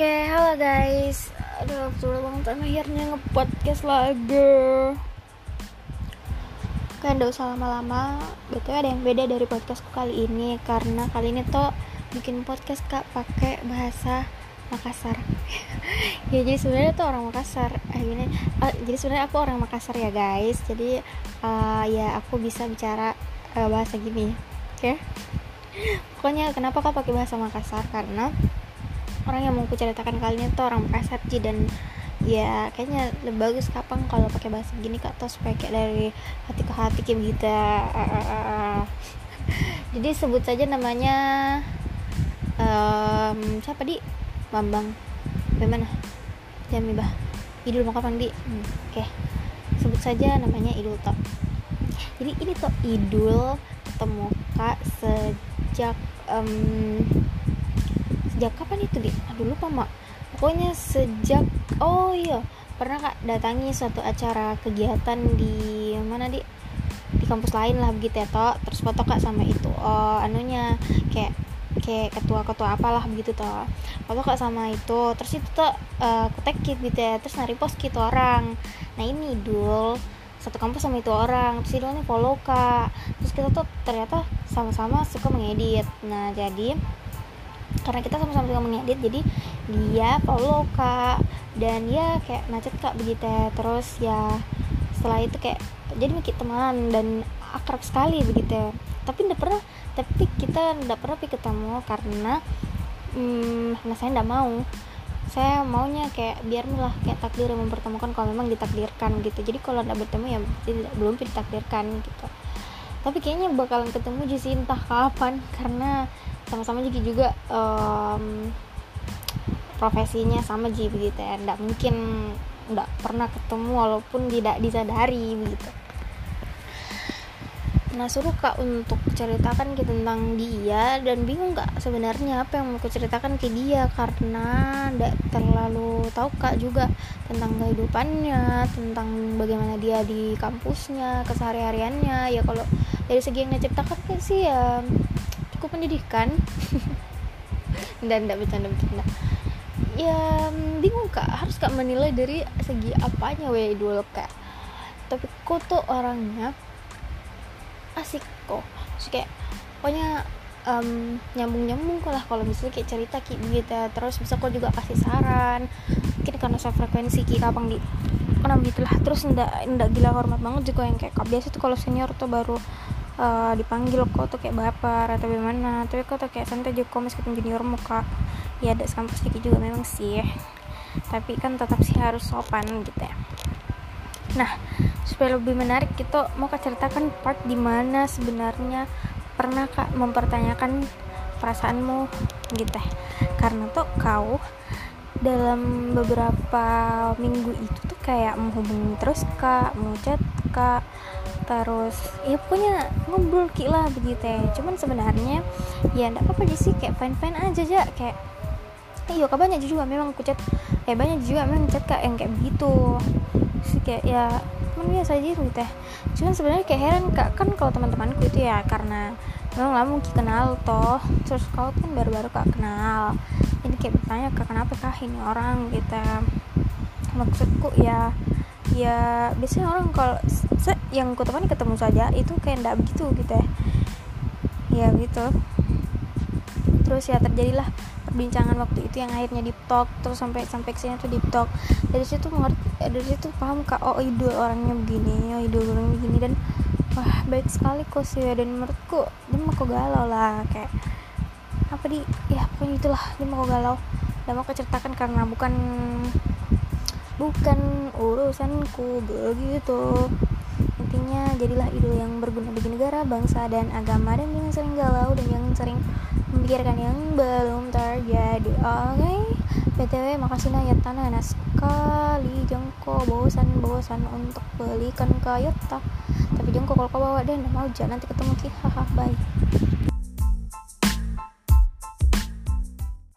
Oke, halo guys. Aduh, sudah long time akhirnya nge-podcast lagi. Kan udah usah lama-lama. Betul ada yang beda dari podcastku kali ini karena kali ini tuh bikin podcast kak pakai bahasa Makassar. ya jadi sebenarnya tuh orang Makassar. Eh, gini, uh, jadi sebenarnya aku orang Makassar ya guys. Jadi uh, ya aku bisa bicara uh, bahasa gini. Oke. Okay? Pokoknya kenapa kak pakai bahasa Makassar? Karena orang yang mau aku ceritakan kali ini tuh orang sih dan ya kayaknya lebih bagus kapan kalau pakai bahasa gini kak tuh supaya kayak dari hati ke hati kayak begitu jadi sebut saja namanya um, siapa di? Bambang. Bagaimana? Jami bah Idul mau kapan di? Hmm, oke. Okay. sebut saja namanya Idul Tok. Jadi ini tuh Idul ketemu kak sejak um, sejak kapan itu di aduh lupa mak. Pokoknya sejak oh iya pernah kak datangi suatu acara kegiatan di mana di di kampus lain lah begitu ya toh. Terus foto kak sama itu oh anunya kayak kayak ketua-ketua apalah begitu toh. Foto kak sama itu. Terus itu tuh uh, kutekit gitu ya. Terus nari post gitu orang. Nah ini dul satu kampus sama itu orang. Terus itu follow kak. Terus kita tuh ternyata sama-sama suka mengedit. Nah jadi karena kita sama-sama juga mengedit jadi dia follow kak. Dan ya kayak macet kak begitu. Ya. terus ya setelah itu kayak jadi makin teman dan akrab sekali begitu. Ya. tapi tidak pernah tapi kita tidak pernah ketemu karena hmm, nah saya tidak mau. Saya maunya kayak biar lah kayak takdir yang mempertemukan kalau memang ditakdirkan gitu. Jadi kalau tidak bertemu ya tidak belum ditakdirkan gitu. Tapi kayaknya bakalan ketemu sih entah kapan. Karena sama-sama juga juga um, profesinya sama ji begitu ya. Nggak mungkin nggak pernah ketemu walaupun tidak disadari begitu. Nah suruh kak untuk ceritakan ke tentang dia. Dan bingung kak sebenarnya apa yang mau ceritakan ke dia. Karena tidak terlalu tahu kak juga tentang kehidupannya tentang bagaimana dia di kampusnya kesehari-hariannya. Ya kalau dari segi yang diciptakan kan sih ya pendidikan. Dan tidak bercanda-bercanda ya bingung kak. Harus kak menilai dari segi apanya we dulu kak. Tapi kok tuh orangnya asik kok. Terus kayak pokoknya um, nyambung nyambung lah kalau misalnya kayak cerita kayak gitu terus bisa kok juga kasih saran mungkin karena saya frekuensi kita kapang di kenapa gitulah terus ndak ndak gila hormat banget juga yang kayak biasa tuh kalau senior tuh baru uh, dipanggil kok tuh kayak baper atau gimana? Tapi kok tuh kayak santai juga meskipun junior muka ya ada kampus sedikit juga memang sih. Tapi kan tetap sih harus sopan gitu ya. Nah supaya lebih menarik kita mau kak ceritakan part di mana sebenarnya pernah kak mempertanyakan perasaanmu gitu ya. Karena tuh kau dalam beberapa minggu itu tuh kayak menghubungi terus kak mau chat kak terus ya punya ngobrol ki lah begitu ya. Cuman sebenarnya ya enggak apa-apa sih kayak fine fine aja aja kayak iya kak banyak juga memang aku chat eh banyak juga memang chat kak yang kayak begitu. Sih kayak ya cuman biasa aja gitu ya cuman sebenarnya kayak heran kak kan kalau teman-temanku itu ya karena memang lama mungkin kenal toh. Terus kau kan baru-baru kak kenal. Ini kayak bertanya kak kenapa kah ini orang gitu. Maksudku ya ya biasanya orang kalau yang ku temani ketemu saja itu kayak ndak begitu gitu ya. Ya gitu. Terus ya terjadilah perbincangan waktu itu yang akhirnya deep talk terus sampai sampai ke sini tuh deep talk dari situ mengerti dari situ paham kak oh idol orangnya begini oh idol orangnya begini dan wah baik sekali kok sih dan menurutku dia mau kok galau lah kayak apa di ya pokoknya itulah dia mau galau. Dan mau keceritakan karena bukan bukan urusanku begitu. Intinya jadilah idol yang berguna bagi negara bangsa dan agama dan jangan sering galau dan jangan sering memikirkan yang belum terjadi. Oke okay? btw makasih ya tanah enak sekali jengko bosan-bosan untuk belikan kayota tapi jengko kalau kau bawa deh mau jangan nanti ketemu ki. Haha bye